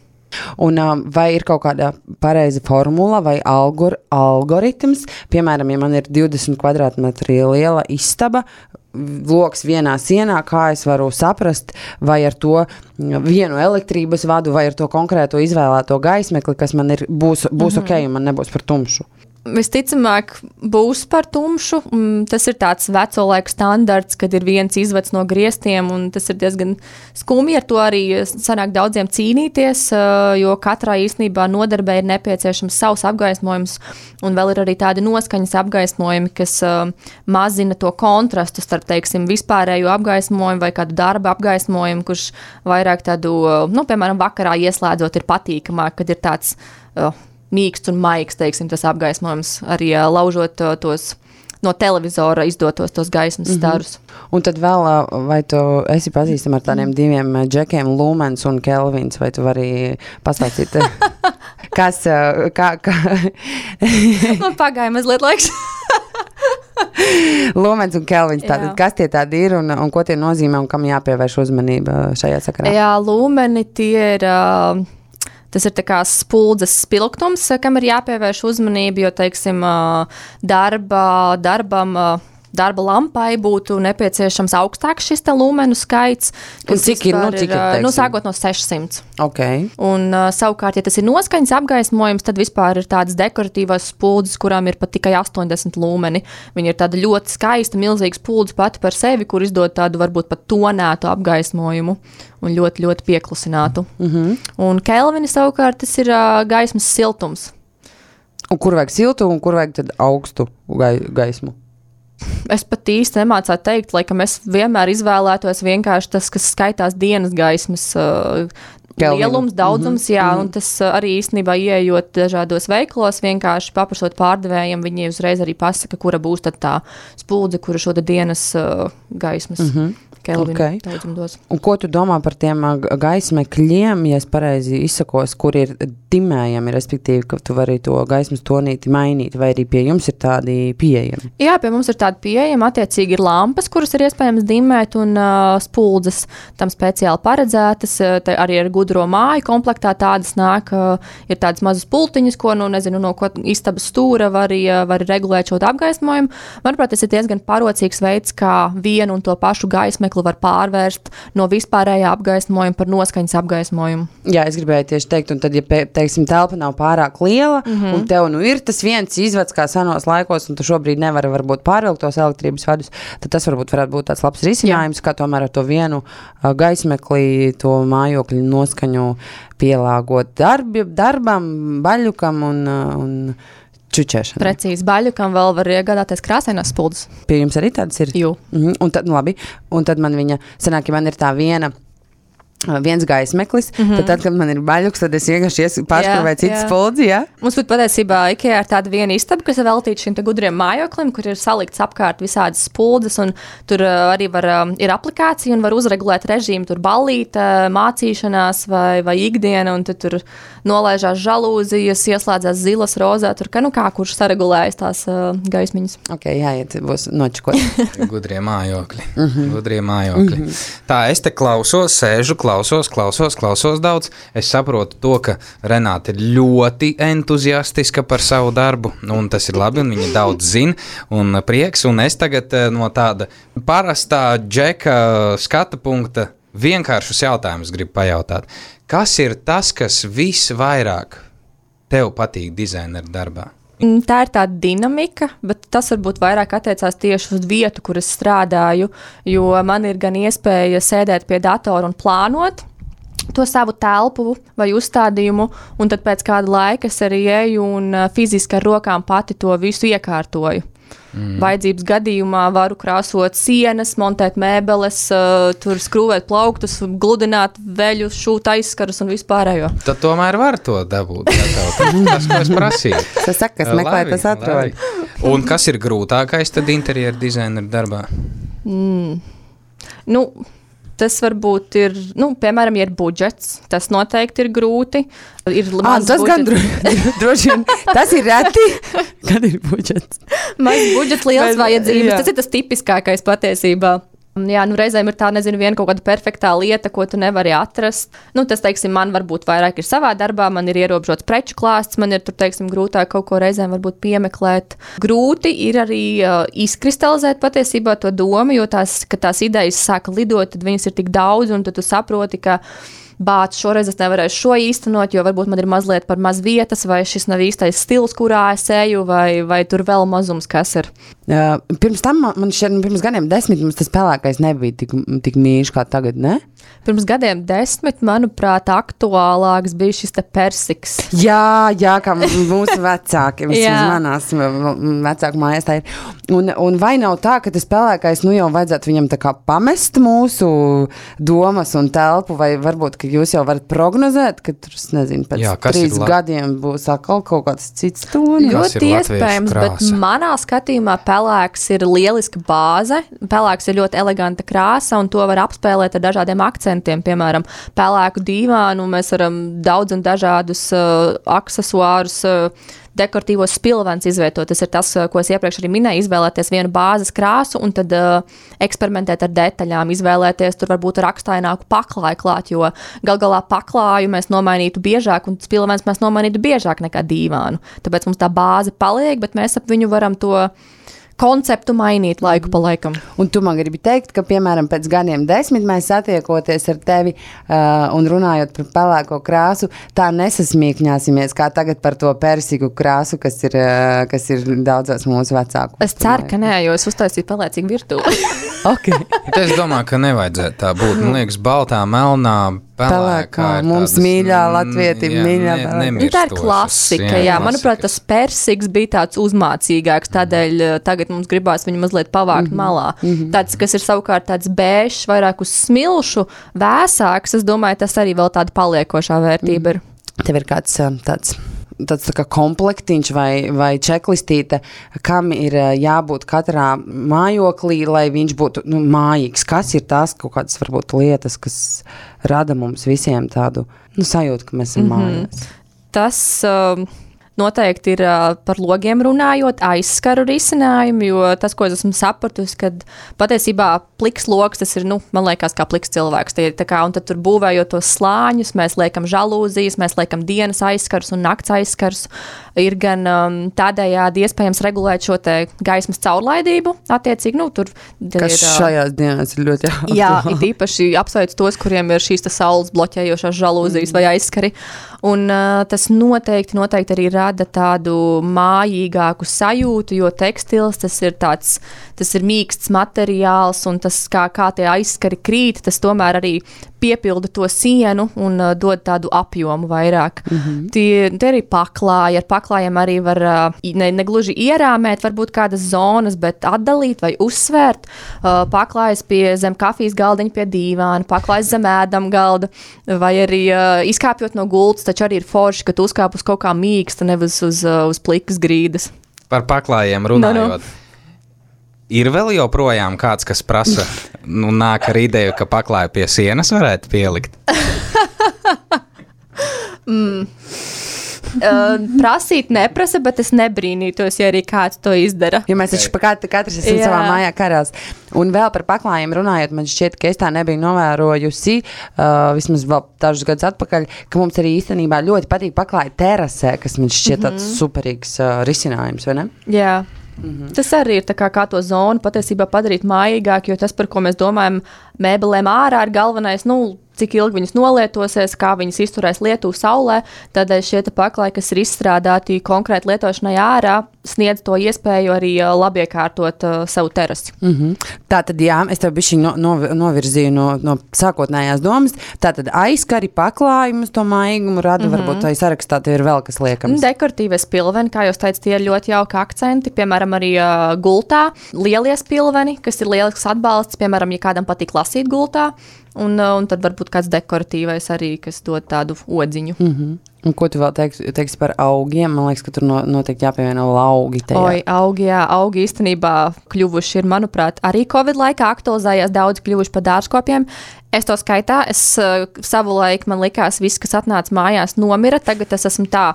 Un, vai ir kaut kāda pareiza formula vai algor, algoritms? Piemēram, ja man ir 20 kvadrātmetri liela istaba, lokus vienā sienā, kā es varu saprast, vai ar to vienu elektrības vadu, vai ar to konkrēto izvēlēto gaismekli, kas man ir, būs, būs mm -hmm. ok, un man nebūs par tumšu. Visticamāk, būs par tumšu. Mm, tas ir tāds veco laiku standarts, kad ir viens izvads no griestiem, un tas ir diezgan skumji. Ar to arī sanāk daudziem cīnīties, jo katrai īstenībā nodarbē ir nepieciešams savs apgaismojums, un vēl ir arī tādi noskaņas apgaismojumi, kas mazina to kontrastu starp, teiksim, vispārējo apgaismojumu vai kādu darba apgaismojumu, kurš vairāk tādu, nu, piemēram, vakarā ieslēdzot, ir patīkamāk, kad ir tāds mīksts un maigs, teiksim, tas apgaismojums, arī laužot tos no televizora izdotos tos gaismas mm -hmm. starus. Un tad vēl, vai tu esi pazīstama ar tādiem diviem džekiem, Lumens un Kelvins, vai tu vari pastāstīt, kas, kā, kā? Man pagāja mazliet laiks. Lumens un Kelvins, tātad, kas tie tādi ir un, un ko tie nozīmē un kam jāpievērš uzmanība šajā sakarā? Jā, Lumeni tie ir. Uh, Tas ir spuldzes spilgtums, kam ir jāpievērš uzmanība, jo, teiksim, darba, darbam darba lampai būtu nepieciešams augstāks šis lumenu skaits. Cik ir, nu, cik ir, ir nu, sākot no 600. Okay. Un, uh, savukārt, ja tas ir noskaņas apgaismojums, tad vispār ir tādas dekoratīvas spuldzes, kurām ir pat tikai 80 lumeni. Viņa ir tāda ļoti skaista, milzīga spuldze pati par sevi, kur izdod tādu varbūt pat tonētu apgaismojumu un ļoti, ļoti pieklusinātu. Mm -hmm. Un Kelvini savukārt tas ir uh, gaismas siltums. Un kur vajag siltu un kur vajag augstu gai gaismu? Es pat īsti nemācīju teikt, laikam es vienmēr izvēlētos vienkārši tas, kas skaitās dienas gaismas. Uh, Kelvinu. Lielums, daudzums, mm -hmm. jā, un mhm. tas uh, arī īstenībā ieejot dažādos veiklos, vienkārši paprasot pārdevējiem, viņi uzreiz arī pasaka, kura būs tā spuldze, kura šo dienas uh, gaismas. Mm -hmm. Kelvinu okay. daudzumdos. Un ko tu domā par tiem gaismekļiem, ja es pareizi izsakos, kur ir dimējami, respektīvi, ka tu vari to gaismas tonīti mainīt, vai arī pie jums ir tādi pieejami? Jā, pie mums ir tādi pieejami, attiecīgi ir lampas, kuras ir iespējams dimēt, un uh, spuldzes tam speciāli paredzētas, te arī ar gudro māju komplektā tādas nāk, uh, ir tādas mazas pultiņas, ko, nu, nezinu, no ko istabas stūra var, uh, var regulēt šo apgaismojumu. Manuprāt, tas ir diezgan parocīgs veids, kā vienu un to pašu gaismekli tīklu var pārvērst no vispārējā apgaismojuma par noskaņas apgaismojumu. Jā, es gribēju tieši teikt, un tad, ja teiksim, telpa nav pārāk liela, mm -hmm. un tev nu ir tas viens izvads kā senos laikos, un tu šobrīd nevari varbūt pārvilkt tos elektrības vadus, tad tas varbūt varētu būt tāds labs risinājums, Jā. kā tomēr ar to vienu uh, gaismekli, to mājokļu noskaņu pielāgot darbi, darbam, baļukam un, un čučēšana. Precīzi, baļķam vēl var iegādāties krāsainas spuldzes. Pie jums arī tādas ir? Jū. Mm -hmm. un, tad, nu, labi, un tad man viņa sanāk, ja man ir tā viena viens gaismeklis, mm -hmm. tad, tad, kad man ir baļķis, tad es vienkārši pārspēju citu spuldzi. Ja? Mums pat patiesībā IKEA ir tāda viena istaba, kas ir veltīta šim gudriem mājoklim, kur ir salikts apkārt visādas spuldzes, un tur uh, arī var, um, ir aplikācija un var uzregulēt režīmu, tur ballīte, mācīšanās vai, vai ikdiena, un tur nolaižās žalūzijas, ieslēdzās zilas, rozā, tur kā nu kā, kurš saregulējas tās uh, gaismiņas. Ok, jāiet, būs nočikot. gudrie mājokļi, mm -hmm. gudrie mājokļi. Mm -hmm. Tā, es te klausos, sēžu, klausos klausos, klausos, klausos daudz. Es saprotu to, ka Renāte ir ļoti entuziastiska par savu darbu, un tas ir labi, un viņa daudz zina, un prieks. Un es tagad eh, no tāda parastā džeka skata punkta vienkāršus jautājumus gribu pajautāt. Kas ir tas, kas visvairāk tev patīk dizaineru darbā? Mm, Tā ir tāda dinamika, bet tas varbūt vairāk attiecās tieši uz vietu, kur es strādāju. Jo man ir gan iespēja sēdēt pie datora un plānot to savu telpu vai uzstādījumu, un tad pēc kāda laika es arī eju un ā, fiziski ar rokām pati to visu iekārtoju. Mm. Vajadzības gadījumā varu krāsot sienas, montēt mēbeles, uh, tur skrūvēt plauktus, gludināt veļu, šūt aizskarus un vispārējo. Tad tomēr var to dabūt. tas- ko es prasīju. Tas saka, kas meklē, tas atrod. Un kas ir grūtākais tad interjeru dizaineru darbā? Nu, tas varbūt ir, nu, piemēram, ja ir budžets. Tas noteikti ir grūti. Ir maz tas gan budžets. dro- droši vien. Tas ir reti, kad ir budžets. Maz budžets, liels vajadzības. jā. Tas ir tas tipiskākais patiesībā. Jā, nu reizēm ir tā, nezinu, viena kaut kāda perfektā lieta, ko tu nevari atrast. Nu, tas, teiksim, man varbūt vairāk ir savā darbā, man ir ierobežots preču klāsts, man ir tur, teiksim, grūtāk kaut ko reizēm varbūt piemeklēt. Grūti ir arī uh, izkristalizēt patiesībā to domu, jo tās, kad tās idejas sāka lidot, tad viņas ir tik daudz, un tu saproti, ka Bāc, šoreiz es nevarēšu šo īstenot, jo varbūt man ir mazliet par maz vietas, vai šis nav īstais stils, kurā es eju, vai, vai tur vēl mazums, kas ir. Uh, pirms tam man man šķiet, nu, pirms gadiem desmit tas pelēkais nebija tik, tik mīļš kā tagad, ne? Pirms gadiem desmit, manuprāt, aktuālāks bija šis persiks. Jā, jā, kā mūsu vecāki, manās vecāku mājās tā ir. Un, un vai nav tā, ka tas pelēkais, nu jau vajadzētu viņam tā kā pamest mūsu domas un telpu, vai varbūt, ka jūs jau varat prognozēt, ka tur, nezinu, pēc Jā, trīs la- gadiem būs atkal kaut kāds cits tonis? Ļoti iespējams, bet krāsa? manā skatījumā pelēks ir lieliska bāze. Pelēks ir ļoti eleganta krāsa, un to var apspēlēt ar dažādiem akcentiem. Piemēram, pelēku dīvānu mēs varam daudz un dažādus uh, aksesuārus. Uh, Dekoratīvos spilvens izvietot. Tas ir tas, uh, ko es iepriekš arī minēju. Izvēlēties vienu bāzes krāsu un tad uh, eksperimentēt ar detaļām, izvēlēties tur varbūt rakstaināku paklāju klāt, jo gal galā paklāju mēs nomainītu biežāk, un spilvens mēs nomainītu biežāk nekā dīvānu. Tāpēc mums tā bāze paliek, bet mēs ap viņu varam to konceptu mainīt laiku pa laikam. Un tu man gribi teikt, ka, piemēram, pēc gadiem desmit mēs satiekoties ar tevi uh, un runājot par pelēko krāsu, tā nesasmīkņāsimies kā tagad par to persīgu krāsu, kas ir, uh, kas ir daudzos mūsu vecāku. Es ceru, ka nē, jo es uztaisīju pelēcīgu virtuvi. okay. Es domāju, ka nevajadzētu tā būt. Man liekas, baltā, melnā, pelēkā. Ir mums tādas, mīļā mm, latvietim, jā, mīļā ne- pelēkā. Tā ir klasika. Jā, jā. Manuprāt, tas persiks bija tāds uzmācīgāks. Tādēļ uh, tagad mums gribās viņu mazliet pavākt mm -hmm. malā. Tāds, kas ir savukārt tāds bēžs, vairāk uz smilšu, vēsāks, es domāju, tas arī vēl tāda paliekošā vērtība ir. Tev ir kāds um, tāds. Tāds tā komplektiņš vai, vai čeklistīte, kam ir uh, jābūt katrā mājoklī, lai viņš būtu nu, mājīgs. Kas ir tās kaut kādas varbūt lietas, kas rada mums visiem tādu nu, sajūtu, ka mēs esam mm -hmm. mājās? Tas um, noteikti ir uh, par logiem runājot, aizskaru risinājumu, jo tas, ko es esmu sapratusi, kad patiesībā pliks lokus, tas ir, nu, man liekas, kā pliks cilvēks. Tie kā, un tad tur būvējot tos slāņus, mēs liekam žalūzijas, mēs liekam dienas aizskars un nakts aizskars. Ir gan um, tādējādi iespējams regulēt šo gaismas caurlaidību, attiecīgi, nu, tur Kas ir, uh, šajās dienās ir ļoti Jā, aktuāli. it īpaši apsveicu tos, kuriem ir šīs saules bloķējošās žalūzijas mm. vai aizskari. Un, uh, tas noteikti, noteikti arī rada tādu mājīgāku sajūtu, jo tekstils tas ir tāds, tas ir mīksts materiāls, un tas, kā, kā tie aizskari krīt, tas tomēr arī piepilda to sienu un uh, dod tādu apjomu vairāk. Mm -hmm. tie, tie arī paklāji, ar paklājiem arī var uh, ne, ne gluži ierāmēt, varbūt kādas zonas, bet atdalīt vai uzsvērt. Uh, paklājas pie zem kafijas galdiņa, pie dīvāna, paklājas zem ēdam galda, vai arī uh, izkāpjot no gultas, taču arī ir forši, ka tu uzkāp uz kaut kā mīksta, nevis uz, uh, uz plikas grīdas. Par paklājiem Nu, runājot. Ir vēl joprojām kāds, kas prasa, nu, nāk ar ideju, ka paklāju pie sienas varētu pielikt. Uh, prasīt neprasa, bet es nebrīnītos, ja arī kāds to izdara. Jo mēs taču pa katru, katrs esam Jā. savā mājā karās. Un vēl par paklājiem runājot, man šķiet, ka es tā nebiju novērojusi, uh, vismaz vēl dažus gadus atpakaļ, ka mums arī īstenībā ļoti patīk paklāja terasē, kas man šķiet tāds Mhm. superīgs uh, risinājums, vai ne? Jā. Mm -hmm. Tas arī ir kā, kā to zonu patiesībā padarīt mājīgāku, jo tas, par ko mēs domājam, mēbelēm ārā ir galvenais. Nu, cik ilgi viņas nolietosies, kā viņas izturēs lietu saulē. Tādēļ šie paklāji, kas ir izstrādāti konkrēti lietošanai ārā, sniedz to iespēju arī labi iekārtot uh, savu terasi. Mm -hmm. Tā tad, jā, es tev bišķi no, no, novirzīju no, no sākotnējās domas. Tā tad aizskari paklājumus to maigumu rada, mm -hmm. varbūt tā sarakstā ir vēl kas liekams. Dekoratīvas pilveni, kā jūs teicat, tie ir ļoti jauki akcenti. Piemēram, arī uh, gultā lielie pilveni, kas ir lielisks atbalsts. Piemēram, ja kādam patīk lasīt gultā, Un, un tad varbūt kāds dekoratīvais arī, kas dod tādu odziņu. Mm -hmm. Un ko tu vēl teiksi, teiksi par augiem? Man liekas, ka tur no, noteikti jāpievieno augi. Tajā. Oi, augi, jā, augi īstenībā kļuvuši ir, manuprāt, arī Covid laikā aktualizējās daudz kļuvuši par dārzkopiem. Es to skaitā, es uh, savu laiku man likās, viss, kas atnāca mājās, nomira. Tagad es esmu tā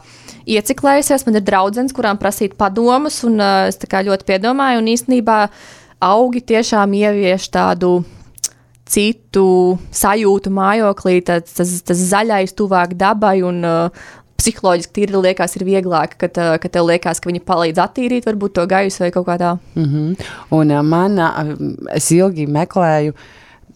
ieciklējusies, man ir draudzens, kurām prasīt padomus, un uh, es ļoti piedomāju, un īstenībā augi tiešām ievieš tādu citu sajūtu mājoklī, tas, tas, tas zaļais, tuvāk dabai un uh, psiholoģiski tīri liekas, ir vieglāk, kad, kad tev liekas, ka viņi palīdz attīrīt varbūt to gaisu vai kaut kā tā. Mm -hmm. Un uh, man, uh, es ilgi meklēju.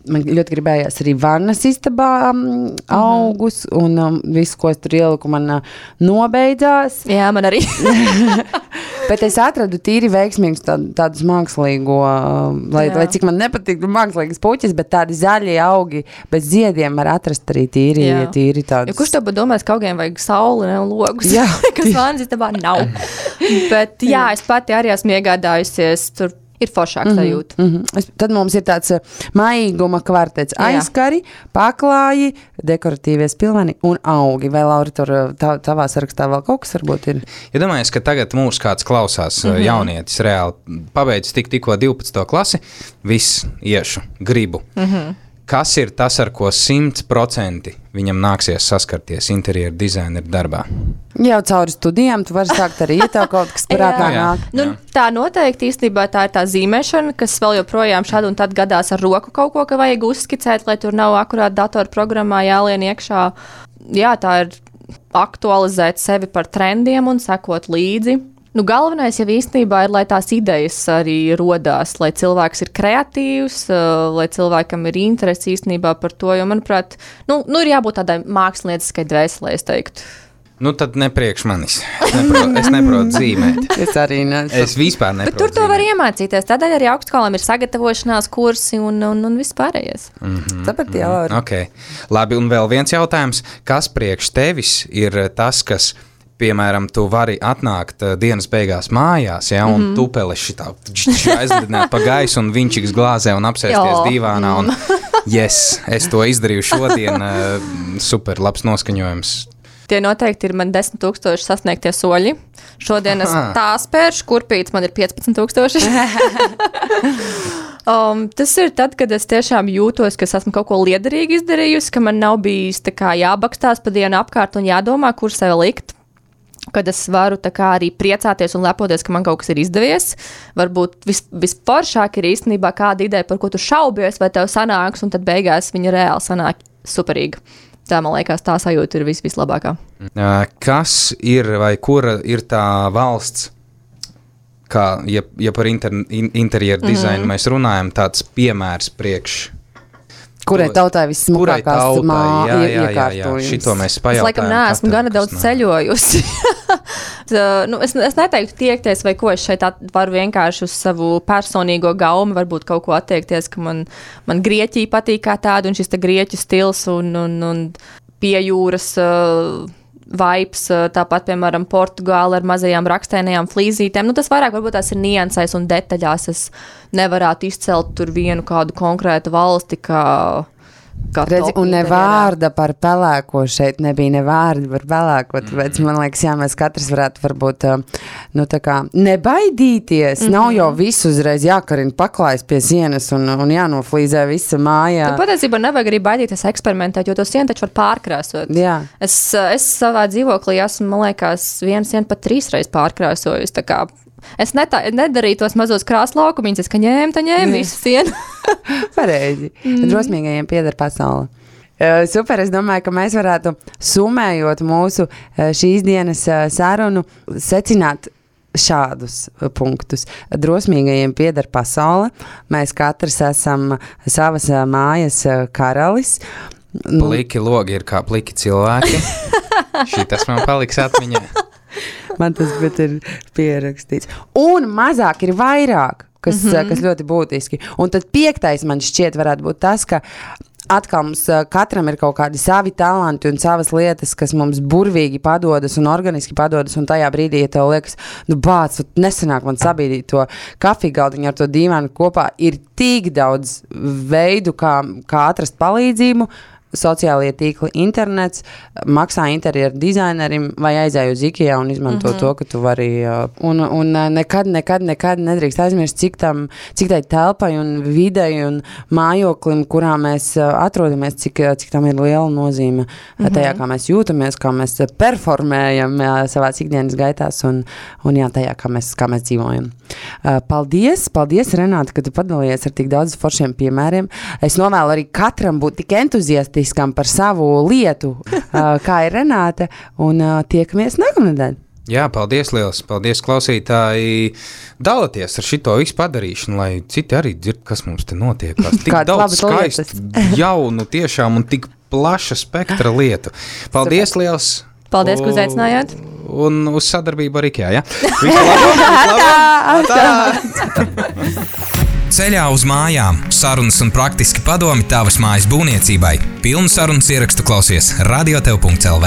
Man ļoti gribējās arī vannas istabā um, mm -hmm. augus, un um, viss, ko es tur ieliku, man uh, nobeidzās. Jā, man arī. Bet es atradu tīri veiksmīgus tā, tādus mākslīgo, lai, Jā. lai cik man nepatīk mākslīgas puķis, bet tādi zaļi augi bez ziediem var atrast arī tīri, Jā. tīri tādus. Ja kurš tev domās, ka augiem vajag sauli ne, logus? Jā. kas vānis tabā nav. bet jā, es pati arī esmu iegādājusies tur ir foršāk mm -hmm, sajūta. Mm -hmm. Es, tad mums ir tāds uh, maiguma kvartets, aizskari, paklāji, dekoratīvie spilveni un augi. Vai Laura tur uh, tā, tavā sarakstā vēl kaut kas varbūt ir? Ja domājies, ka tagad mūs kāds klausās mm -hmm. jaunietis reāli pabeidz tik tikko 12. klasi, viss iešu, gribu. Mm -hmm kas ir tas, ar ko simtprocentīgi viņam nāksies saskarties interjeru dizaineru darbā? Jau cauri studijām, tu vari sākt arī tev kaut kas prātā nāk. Nu, tā noteikti īstenībā tā ir tā zīmēšana, kas vēl joprojām šādi un tad gadās ar roku kaut ko, ka vajag uzskicēt, lai tur nav akurāt datorprogrammā jālien iekšā. Jā, tā ir aktualizēt sevi par trendiem un sekot līdzi. Nu, galvenais jau īstenībā ir, lai tās idejas arī rodās, lai cilvēks ir kreatīvs, uh, lai cilvēkam ir interese īstenībā par to. Jo, manuprāt, nu, nu ir jābūt tādai mākslinieciskai dvēselē, es teiktu. Nu, tad nepriekš manis. Es neprotu, es neprotu zīmēt. es arī neesmu. Es vispār neprotu. Bet tur to var iemācīties. Tādēļ arī augstskolām ir sagatavošanās kursi un, un, un viss pārējais. Mm -hmm. Tāpat jau ir. Okay. Labi, un vēl viens jautājums. Kas priekš tevis ir tas, kas piemēram, tu vari atnākt uh, dienas beigās mājās, ja, un mm -hmm. tupeli šitā aizlidināt pa gaisu un viņš glāzē un apsēsties divānā. Un, yes, es to izdarīju šodien. Uh, super, labs noskaņojums. Tie noteikti ir man 10,000 sasniegtie soļi. Šodien es tā spēršu, kurpīts man ir 15,000. um, tas ir tad, kad es tiešām jūtos, ka esmu kaut ko liederīgi izdarījusi, ka man nav bijis kā, jābakstās pa dienu apkārt un jādomā, kur sevi likt kad es varu arī priecāties un lepoties, ka man kaut kas ir izdevies. Varbūt vis, visforšāk ir īstenībā kāda ideja, par ko tu šaubies, vai tev sanāks, un tad beigās viņa reāli sanāk superīga. Tā man liekas, tā sajūta ir vis, vislabākā. Kas ir vai kura ir tā valsts? Kā, ja, ja par inter, interjeru dizainu mm -hmm. mēs runājam, tāds piemērs priekš Kurai tautai vissmukākās iekārtojums? Šito mēs pajautājam. Es laikam neesmu gana daudz nav. ceļojusi. nu, es, es neteiktu tiekties, vai ko es šeit varu vienkārši uz savu personīgo gaumu, varbūt kaut ko attiekties, ka man, man Grieķija patīk kā tāda, un šis grieķu stils un, un, un pie jūras. Uh, vibes, tāpat, piemēram, Portugāla ar mazajām rakstēnajām flīzītēm. Nu, tas vairāk varbūt tās ir niansēs un detaļās. Es nevarētu izcelt tur vienu kādu konkrētu valsti, kā Redzi, un ne vārda par pelēko šeit nebija, ne vārda par pelēko. Tāpēc man liekas, jā, mēs katrs varētu varbūt, nu, tā kā nebaidīties. Mm -hmm. Nav jau visu uzreiz jākarina paklājas pie sienas un, un jānoflīzē visa mājā. Nu, patiesībā nevajag arī baidīties eksperimentēt, jo to sienu taču var pārkrāsot. Jā. Es, es savā dzīvoklī esmu, man liekas, vienu sienu pat trīs reizes pārkrāsojis. Es netā, nedarīju tos mazos krāslaukumus, es ņēmu, tā ņēmu visu sienu. Pareizi. Mm. Drosmīgajiem pieder pasaule. Super, es domāju, ka mēs varētu summējot mūsu šīs dienas sarunu, secināt, šādus punktus. Drosmīgajiem pieder pasaule. Mēs katrs esam savas mājas karalis. Nu, pliki logi ir kā pliki cilvēki. Šī tas man paliks atmiņā. Man tas ir pierakstīts. Un mazāk ir vairāk, kas, mm -hmm. kas ļoti būtiski. Un tad piektais man šķiet varētu būt tas, ka atkal mums katram ir kaut kādi savi talanti un savas lietas, kas mums burvīgi padodas un organiski padodas. Un tajā brīdī, ja tev liekas, nu, bāc, nesenāk man sabīdīt to kafiju galdiņu ar to dīvainu kopā, ir tik daudz veidu, kā, kā atrast palīdzību sociālie tīkli, internets, maksā interjeru dizainerim vai aizēju uz IKEA un izmanto mm -hmm. to, ka tu vari. Un, un nekad, nekad, nekad nedrīkst aizmirst, cik, tam, cik tai telpai un videi un mājoklim, kurā mēs atrodamies, cik, cik tam ir liela nozīme mm -hmm. tajā, kā mēs jūtamies, kā mēs performējam savā ikdienas gaitās un, un jā, tajā, kā mēs, kā mēs dzīvojam. Paldies, paldies Renāte, ka tu padalījies ar tik daudz foršiem piemēriem. Es novēlu arī katram būt tik entuziastiskiem skeptiskam par savu lietu, kā ir Renāte, un tiekamies nākamnedēļ. Jā, paldies, liels. Paldies, klausītāji. Dalieties ar šo visu padarīšanu, lai citi arī dzird, kas mums te notiek. Tik daudz skaistu, jaunu, tiešām un tik plaša spektra lietu. Paldies, Super. liels! Paldies, ka uzaicinājāt! Un uz sadarbību ar Ikea. Ja? Ceļā uz mājām - sarunas un praktiski padomi tavas mājas būvniecībai. Pilnu sarunas ierakstu klausies radiotev.clv.